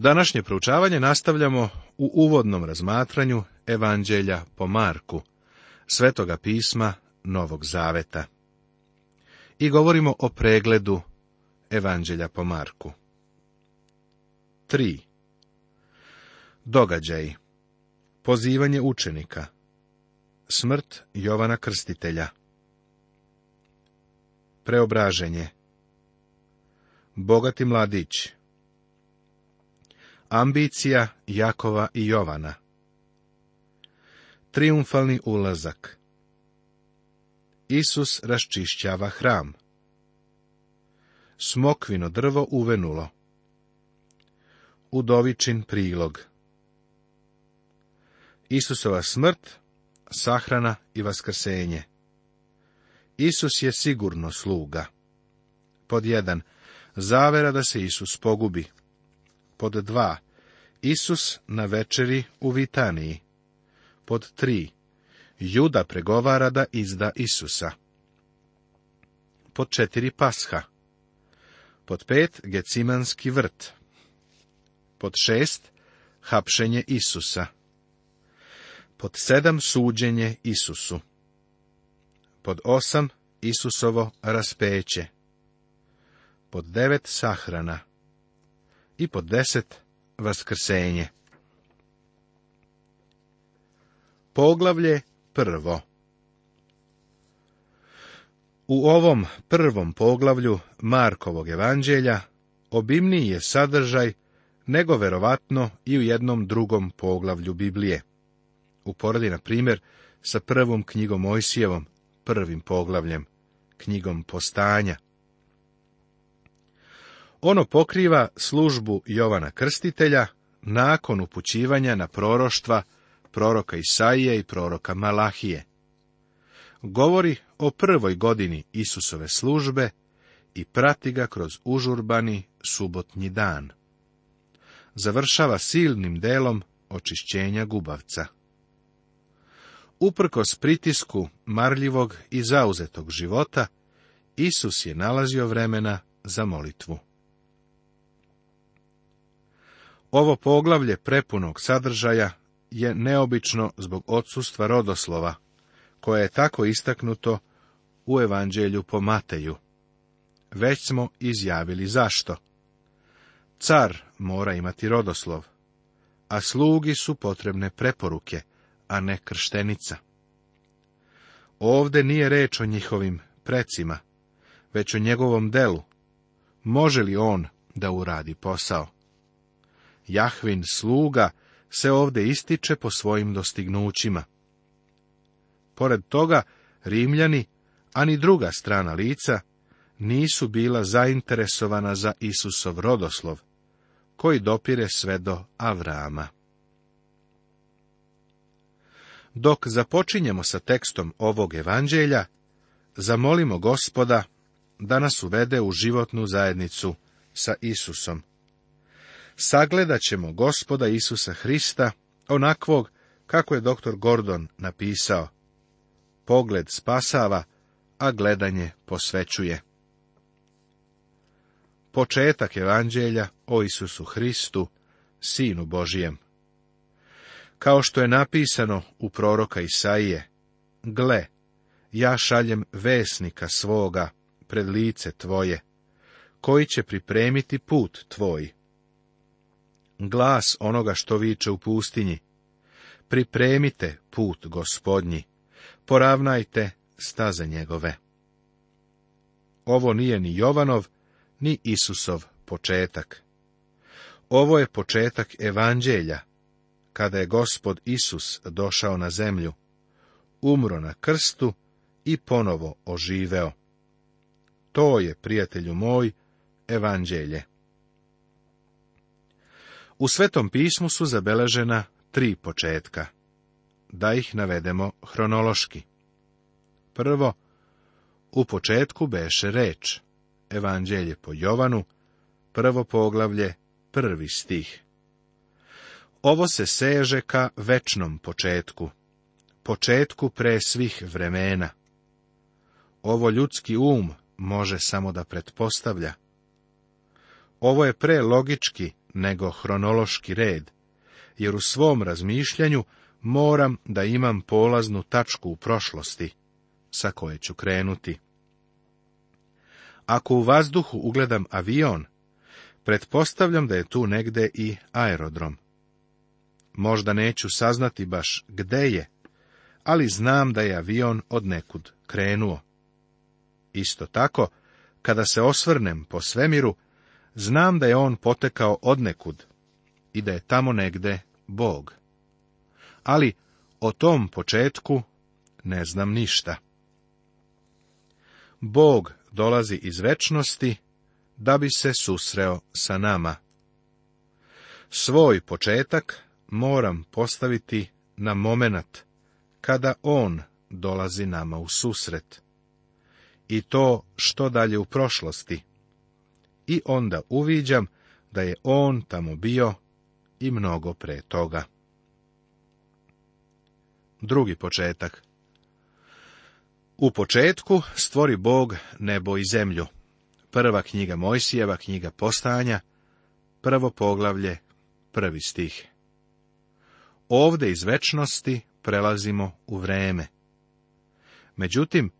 Današnje proučavanje nastavljamo u uvodnom razmatranju Evanđelja po Marku, Svetoga pisma Novog Zaveta. I govorimo o pregledu Evanđelja po Marku. 3. Događaj Pozivanje učenika Smrt Jovana Krstitelja Preobraženje Bogati mladić Ambicija Jakova i Jovana Triumfalni ulazak Isus raščišćava hram Smokvino drvo uvenulo Udovičin prilog Isusova smrt, sahrana i vaskrsenje Isus je sigurno sluga. Pod jedan, zavera da se Isus pogubi. Pod dva, Isus na večeri u Vitaniji. Pod tri. Juda pregovara da izda Isusa. Pod četiri pasha. Pod pet Gecimanski vrt. Pod šest hapšenje Isusa. Pod sedam suđenje Isusu. Pod osam Isusovo raspeće. Pod devet sahrana. I pod deset vaskrsenje. Poglavlje prvo U ovom prvom poglavlju Markovog evanđelja obimniji je sadržaj nego verovatno i u jednom drugom poglavlju Biblije. Uporedi, na primjer, sa prvom knjigom Mojsijevom, prvim poglavljem, knjigom postanja, ono pokriva službu Jovana Krstitelja nakon upućivanja na proroštva proroka Isaije i proroka Malahije. Govori o prvoj godini Isusove službe i prati ga kroz užurbani subotnji dan. Završava silnim delom očišćenja gubavca. Uprkos pritisku marljivog i zauzetog života, Isus je nalazio vremena za molitvu. Ovo poglavlje prepunog sadržaja je neobično zbog odsustva rodoslova, koje je tako istaknuto u Evanđelju po Mateju. Već smo izjavili zašto. Car mora imati rodoslov, a slugi su potrebne preporuke, a ne krštenica. Ovde nije reč o njihovim precima, već o njegovom delu. Može li on da uradi posao? Jahvin sluga se ovdje ističe po svojim dostignućima. Pored toga, Rimljani, a ni druga strana lica, nisu bila zainteresovana za Isusov rodoslov, koji dopire sve do Avrama. Dok započinjemo sa tekstom ovog evanđelja, zamolimo gospoda da nas uvede u životnu zajednicu sa Isusom sagledat ćemo gospoda Isusa Hrista onakvog kako je dr. Gordon napisao. Pogled spasava, a gledanje posvećuje. Početak evanđelja o Isusu Hristu, Sinu Božijem. Kao što je napisano u proroka Isaije, gle, ja šaljem vesnika svoga pred lice tvoje, koji će pripremiti put tvoj glas onoga što viče u pustinji. Pripremite put gospodnji, poravnajte staze njegove. Ovo nije ni Jovanov, ni Isusov početak. Ovo je početak evanđelja, kada je gospod Isus došao na zemlju, umro na krstu i ponovo oživeo. To je, prijatelju moj, evanđelje. U Svetom pismu su zabeležena tri početka. Da ih navedemo hronološki. Prvo, u početku beše reč. Evanđelje po Jovanu, prvo poglavlje, prvi stih. Ovo se seže ka večnom početku, početku pre svih vremena. Ovo ljudski um može samo da pretpostavlja. Ovo je prelogički nego hronološki red, jer u svom razmišljanju moram da imam polaznu tačku u prošlosti, sa koje ću krenuti. Ako u vazduhu ugledam avion, pretpostavljam da je tu negde i aerodrom. Možda neću saznati baš gde je, ali znam da je avion od nekud krenuo. Isto tako, kada se osvrnem po svemiru, Znam da je on potekao od nekud i da je tamo negde Bog. Ali o tom početku ne znam ništa. Bog dolazi iz večnosti da bi se susreo sa nama. Svoj početak moram postaviti na momenat kada on dolazi nama u susret. I to što dalje u prošlosti i onda uviđam da je on tamo bio i mnogo pre toga. Drugi početak U početku stvori Bog nebo i zemlju. Prva knjiga Mojsijeva, knjiga postanja, prvo poglavlje, prvi stih. Ovde iz večnosti prelazimo u vreme. Međutim,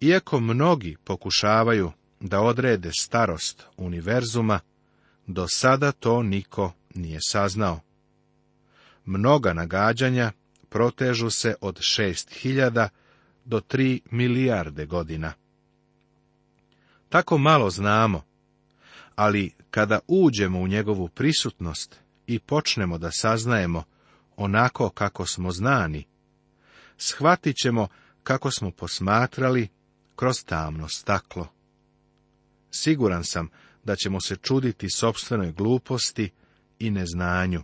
iako mnogi pokušavaju da odrede starost univerzuma, do sada to niko nije saznao. Mnoga nagađanja protežu se od 6000 do 3 milijarde godina. Tako malo znamo, ali kada uđemo u njegovu prisutnost i počnemo da saznajemo onako kako smo znani, shvatit ćemo kako smo posmatrali kroz tamno staklo. Siguran sam da ćemo se čuditi sobstvenoj gluposti i neznanju.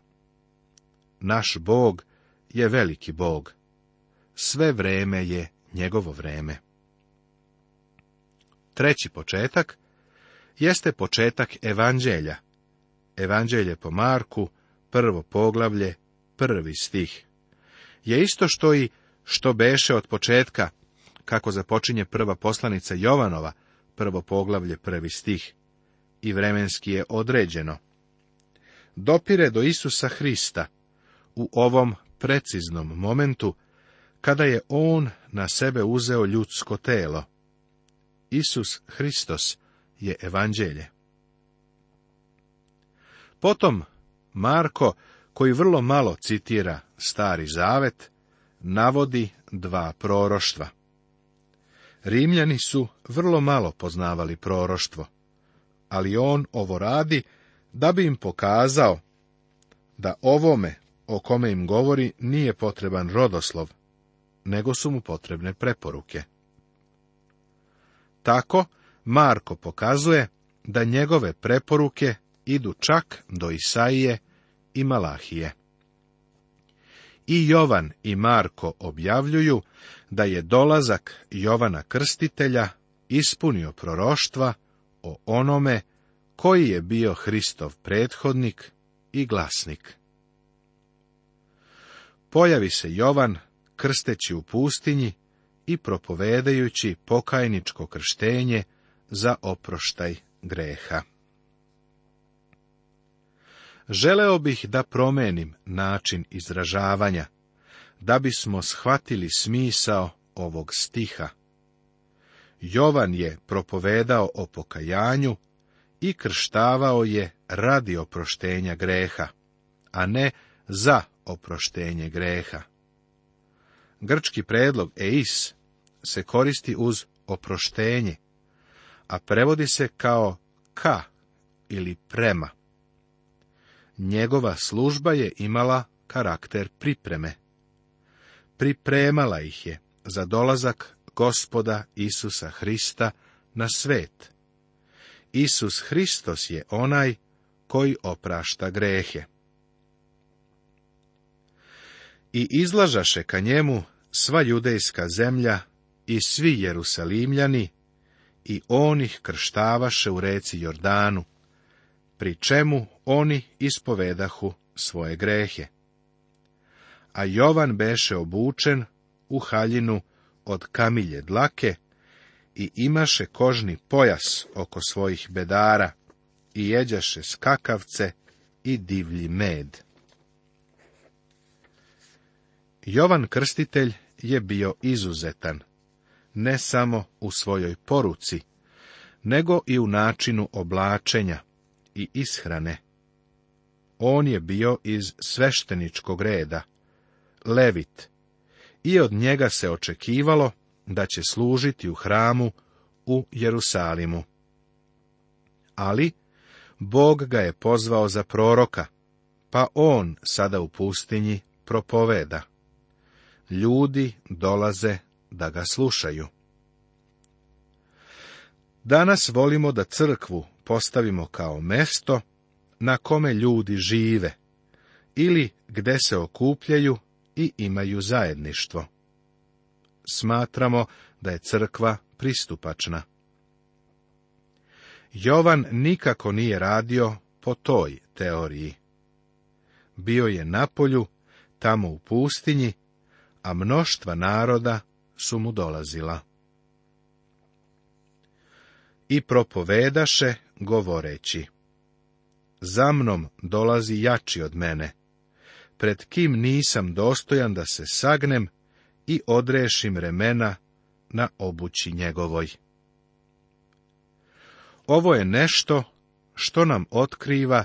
Naš Bog je veliki Bog. Sve vreme je njegovo vreme. Treći početak jeste početak evanđelja. Evanđelje po Marku, prvo poglavlje, prvi stih. Je isto što i što beše od početka, kako započinje prva poslanica Jovanova, prvo poglavlje, prvi stih. I vremenski je određeno. Dopire do Isusa Hrista u ovom preciznom momentu, kada je On na sebe uzeo ljudsko telo. Isus Hristos je evanđelje. Potom Marko, koji vrlo malo citira Stari Zavet, navodi dva proroštva. Rimljani su vrlo malo poznavali proroštvo, ali on ovo radi da bi im pokazao da ovome o kome im govori nije potreban rodoslov, nego su mu potrebne preporuke. Tako Marko pokazuje da njegove preporuke idu čak do Isaije i Malahije. I Jovan i Marko objavljuju da je dolazak Jovana Krstitelja ispunio proroštva o onome koji je bio Hristov prethodnik i glasnik. Pojavi se Jovan krsteći u pustinji i propovedajući pokajničko krštenje za oproštaj greha. Želeo bih da promenim način izražavanja, da bismo shvatili smisao ovog stiha. Jovan je propovedao o pokajanju i krštavao je radi oproštenja greha, a ne za oproštenje greha. Grčki predlog eis se koristi uz oproštenje, a prevodi se kao ka ili prema. Njegova služba je imala karakter pripreme pripremala ih je za dolazak gospoda Isusa Hrista na svet. Isus Hristos je onaj koji oprašta grehe. I izlažaše ka njemu sva judejska zemlja i svi jerusalimljani, i onih krštavaše u reci Jordanu, pri čemu oni ispovedahu svoje grehe a Jovan beše obučen u haljinu od kamilje dlake i imaše kožni pojas oko svojih bedara i jeđaše skakavce i divlji med. Jovan Krstitelj je bio izuzetan, ne samo u svojoj poruci, nego i u načinu oblačenja i ishrane. On je bio iz svešteničkog reda, levit i od njega se očekivalo da će služiti u hramu u Jerusalimu. Ali Bog ga je pozvao za proroka, pa on sada u pustinji propoveda. Ljudi dolaze da ga slušaju. Danas volimo da crkvu postavimo kao mesto na kome ljudi žive ili gde se okupljaju i imaju zajedništvo. Smatramo da je crkva pristupačna. Jovan nikako nije radio po toj teoriji. Bio je na polju, tamo u pustinji, a mnoštva naroda su mu dolazila. I propovedaše govoreći, za mnom dolazi jači od mene, pred kim nisam dostojan da se sagnem i odrešim remena na obući njegovoj. Ovo je nešto što nam otkriva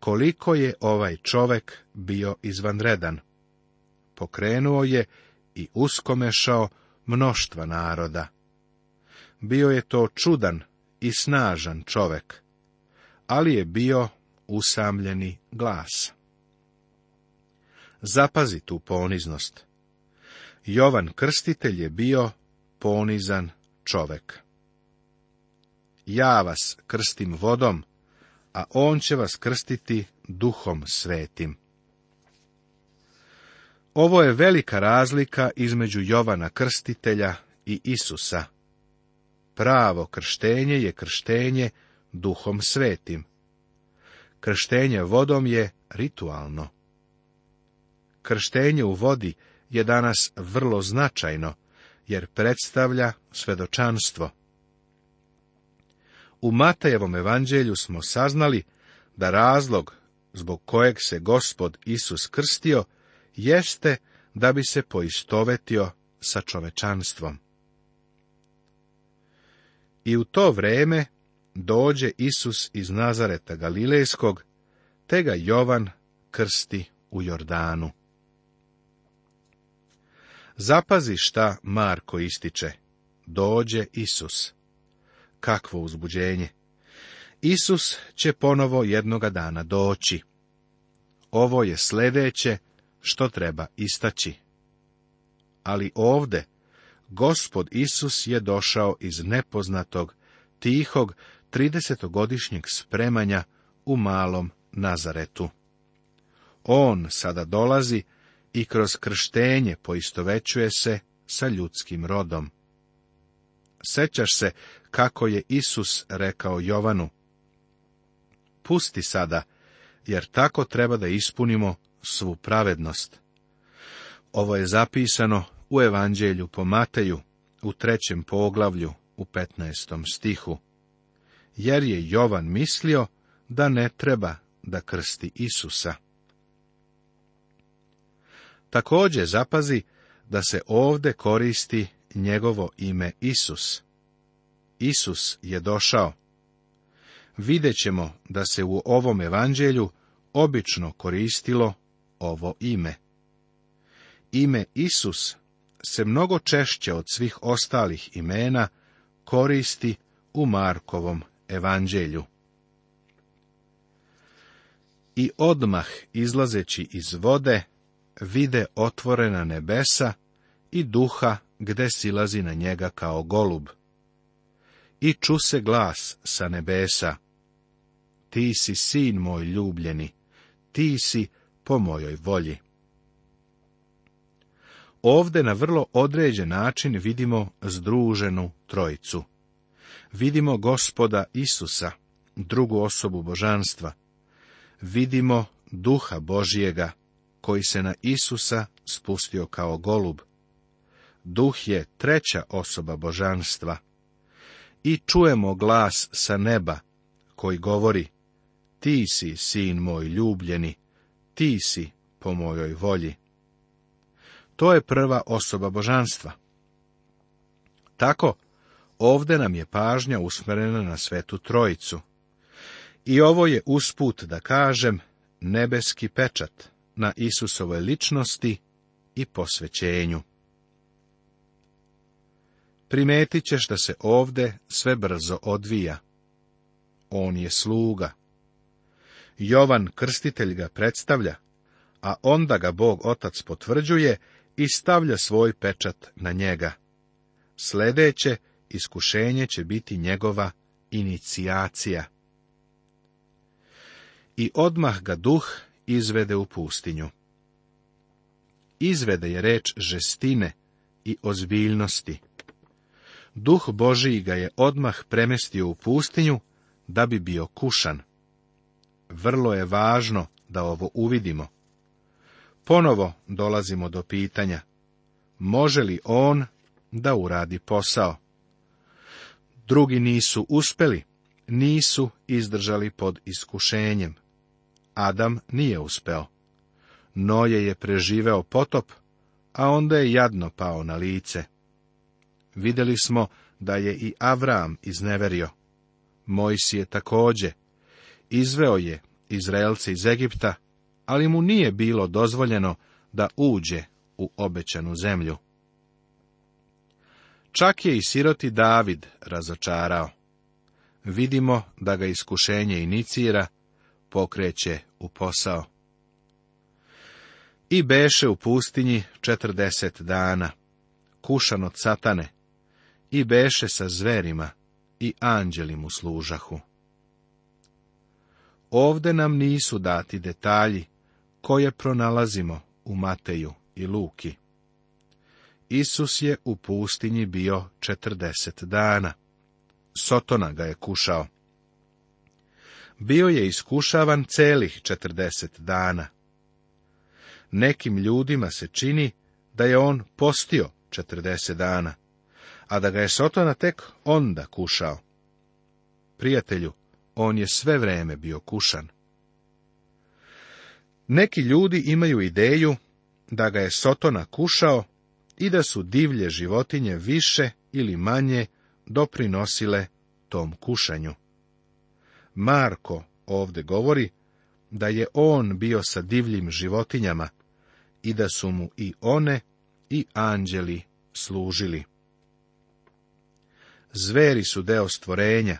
koliko je ovaj čovek bio izvanredan. Pokrenuo je i uskomešao mnoštva naroda. Bio je to čudan i snažan čovek, ali je bio usamljeni glas. Zapazi tu poniznost. Jovan Krstitelj je bio ponizan čovek. Ja vas krstim vodom, a on će vas krstiti duhom svetim. Ovo je velika razlika između Jovana Krstitelja i Isusa. Pravo krštenje je krštenje duhom svetim. Krštenje vodom je ritualno. Krštenje u vodi je danas vrlo značajno, jer predstavlja svedočanstvo. U Matejevom evanđelju smo saznali da razlog zbog kojeg se gospod Isus krstio jeste da bi se poistovetio sa čovečanstvom. I u to vreme dođe Isus iz Nazareta Galilejskog, te ga Jovan krsti u Jordanu. Zapazi šta Marko ističe. Dođe Isus. Kakvo uzbuđenje. Isus će ponovo jednoga dana doći. Ovo je sljedeće što treba istaći. Ali ovde, gospod Isus je došao iz nepoznatog, tihog, tridesetogodišnjeg spremanja u malom Nazaretu. On sada dolazi i kroz krštenje poistovećuje se sa ljudskim rodom. Sećaš se kako je Isus rekao Jovanu. Pusti sada, jer tako treba da ispunimo svu pravednost. Ovo je zapisano u Evanđelju po Mateju, u trećem poglavlju, u 15. stihu. Jer je Jovan mislio da ne treba da krsti Isusa. Također zapazi da se ovdje koristi njegovo ime Isus. Isus je došao. Videćemo da se u ovom evanđelju obično koristilo ovo ime. Ime Isus se mnogo češće od svih ostalih imena koristi u Markovom evanđelju. I odmah izlazeći iz vode, vide otvorena nebesa i duha gde silazi na njega kao golub. I ču se glas sa nebesa. Ti si sin moj ljubljeni, ti si po mojoj volji. Ovde na vrlo određen način vidimo združenu trojicu. Vidimo gospoda Isusa, drugu osobu božanstva. Vidimo duha Božijega, koji se na Isusa spustio kao golub. Duh je treća osoba božanstva. I čujemo glas sa neba, koji govori, ti si sin moj ljubljeni, ti si po mojoj volji. To je prva osoba božanstva. Tako, ovde nam je pažnja usmjerena na svetu trojicu. I ovo je usput da kažem nebeski pečat na Isusovoj ličnosti i posvećenju. Primetit ćeš da se ovde sve brzo odvija. On je sluga. Jovan Krstitelj ga predstavlja, a onda ga Bog Otac potvrđuje i stavlja svoj pečat na njega. Sledeće iskušenje će biti njegova inicijacija. I odmah ga duh izvede u pustinju. Izvede je reč žestine i ozbiljnosti. Duh Božiji ga je odmah premestio u pustinju da bi bio kušan. Vrlo je važno da ovo uvidimo. Ponovo dolazimo do pitanja. Može li on da uradi posao? Drugi nisu uspeli, nisu izdržali pod iskušenjem. Adam nije uspeo. Noje je preživeo potop, a onda je jadno pao na lice. Vidjeli smo da je i Avram izneverio. Mojsi je takođe. Izveo je Izraelce iz Egipta, ali mu nije bilo dozvoljeno da uđe u obećanu zemlju. Čak je i siroti David razočarao. Vidimo da ga iskušenje inicira, pokreće u posao. I beše u pustinji četrdeset dana, kušan od satane, i beše sa zverima i anđeli mu služahu. Ovde nam nisu dati detalji koje pronalazimo u Mateju i Luki. Isus je u pustinji bio četrdeset dana. Sotona ga je kušao bio je iskušavan celih četrdeset dana. Nekim ljudima se čini da je on postio četrdeset dana, a da ga je Sotona tek onda kušao. Prijatelju, on je sve vreme bio kušan. Neki ljudi imaju ideju da ga je Sotona kušao i da su divlje životinje više ili manje doprinosile tom kušanju. Marko ovde govori da je on bio sa divljim životinjama i da su mu i one i anđeli služili. Zveri su deo stvorenja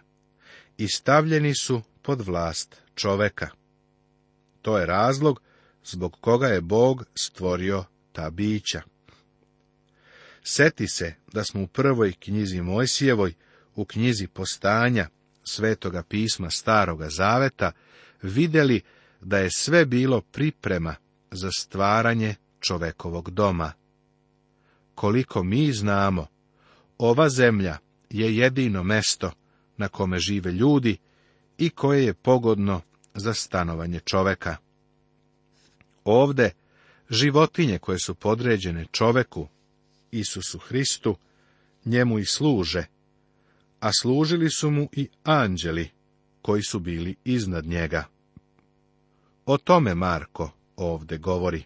i stavljeni su pod vlast čoveka. To je razlog zbog koga je Bog stvorio ta bića. Seti se da smo u prvoj knjizi Mojsijevoj, u knjizi postanja, svetoga pisma Staroga Zaveta vidjeli da je sve bilo priprema za stvaranje čovekovog doma. Koliko mi znamo, ova zemlja je jedino mesto na kome žive ljudi i koje je pogodno za stanovanje čoveka. Ovde životinje koje su podređene čoveku, Isusu Hristu, njemu i služe – a služili su mu i anđeli, koji su bili iznad njega. O tome Marko ovde govori.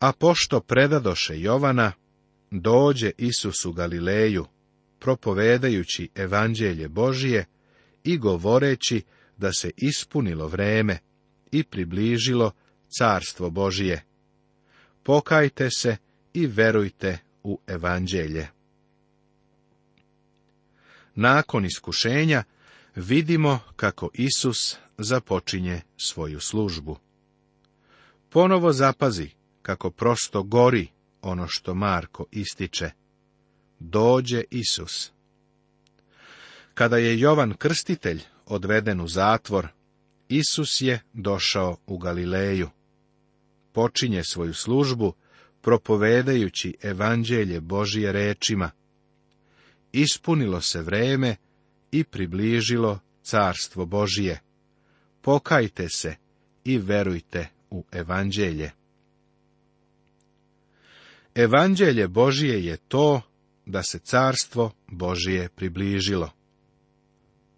A pošto predadoše Jovana, dođe Isus u Galileju, propovedajući evanđelje Božije i govoreći da se ispunilo vreme i približilo carstvo Božije. Pokajte se i verujte u evanđelje nakon iskušenja, vidimo kako Isus započinje svoju službu. Ponovo zapazi kako prosto gori ono što Marko ističe. Dođe Isus. Kada je Jovan Krstitelj odveden u zatvor, Isus je došao u Galileju. Počinje svoju službu propovedajući evanđelje Božije rečima ispunilo se vreme i približilo carstvo Božije. Pokajte se i verujte u evanđelje. Evanđelje Božije je to da se carstvo Božije približilo.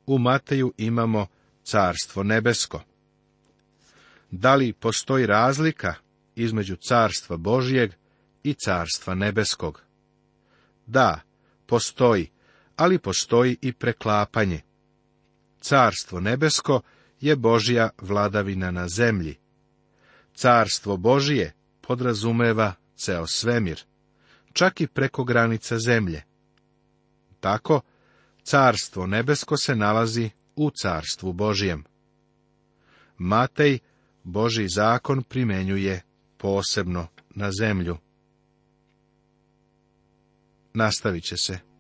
U Mateju imamo carstvo nebesko. Da li postoji razlika između carstva Božijeg i carstva nebeskog? Da, postoji, ali postoji i preklapanje. Carstvo nebesko je Božja vladavina na zemlji. Carstvo Božije podrazumeva ceo svemir, čak i preko granica zemlje. Tako, carstvo nebesko se nalazi u carstvu Božijem. Matej Boži zakon primenjuje posebno na zemlju nastavit će se.